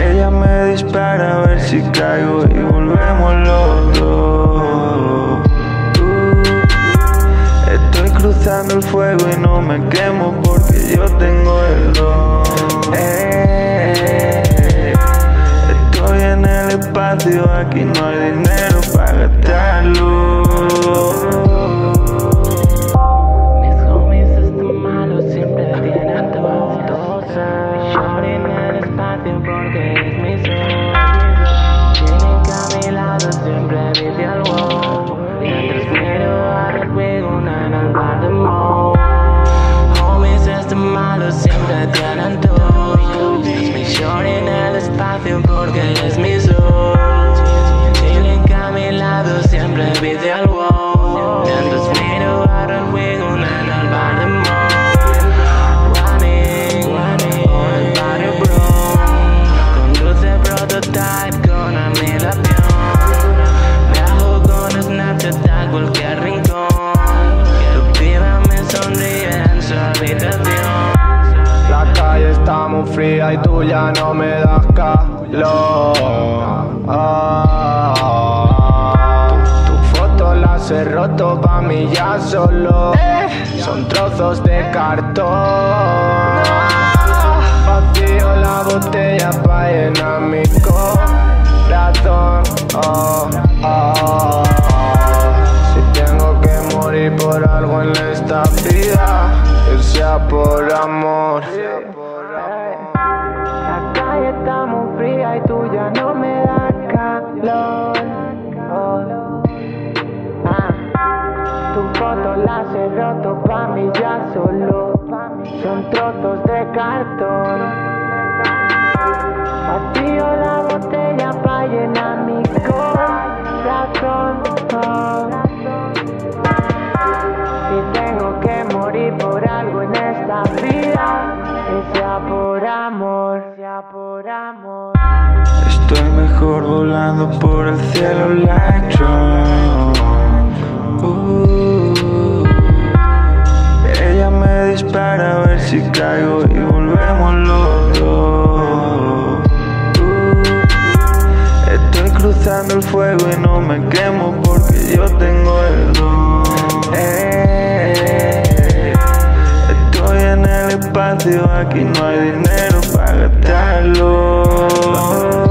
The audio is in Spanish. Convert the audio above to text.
ella me dispara a ver si caigo y volvemos los dos. Estoy cruzando el fuego y no me quemo porque yo tengo el don. Eh, estoy en el espacio, aquí no hay dinero. dicen porque es mi sol. Tienen caminado siempre viste al wow. Y antes miro a recuerdo en el bar de mo. Homies es malo, siempre te adelanto. Fría y tú ya no me das calor. Ah, tu, foto la he roto pa' mí ya solo. Son trozos de cartón. Vacío la botella pa' llenar mi corazón. Oh, oh. Si tengo que morir por algo en esta vida, que sea por amor. Foto las he roto pa' mí ya solo Son trozos de cartón Vacío la botella pa' llenar mi corazón. Si tengo que morir por algo en esta vida, que sea por amor, sea por amor. Estoy mejor volando por el cielo like caigo y volvemos los dos. Estoy cruzando el fuego y no me quemo porque yo tengo el don. Eh, estoy en el espacio, aquí no hay dinero para gastarlo.